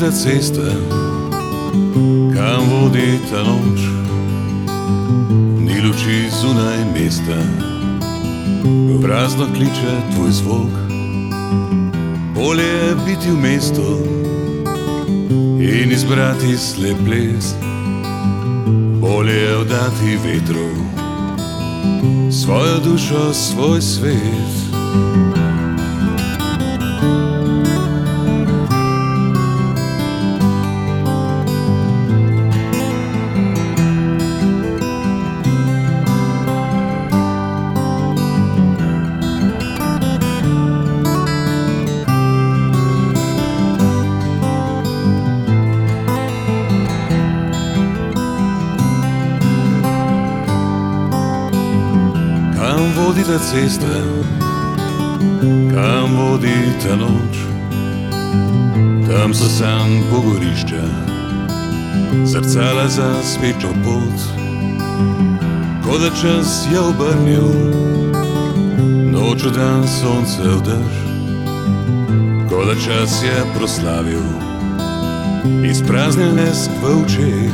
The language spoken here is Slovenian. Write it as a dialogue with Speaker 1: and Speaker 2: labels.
Speaker 1: ta cesta, kam vodi ta noč, ni luči zunaj mesta, prazno kliče tvoj zvok. Bolje je biti v mestu in izbrati slep les, bolje je oddati vetru svojo dušo, svoj svet. Kam vodi ta cesta, kam vodi ta noč, tam so sam pogorišča, zrcala za spečo pot. Ko da čas je obrnil, noč v dan sonce vdrž, ko da čas je proslavil, izpraznjen lesk v očeh.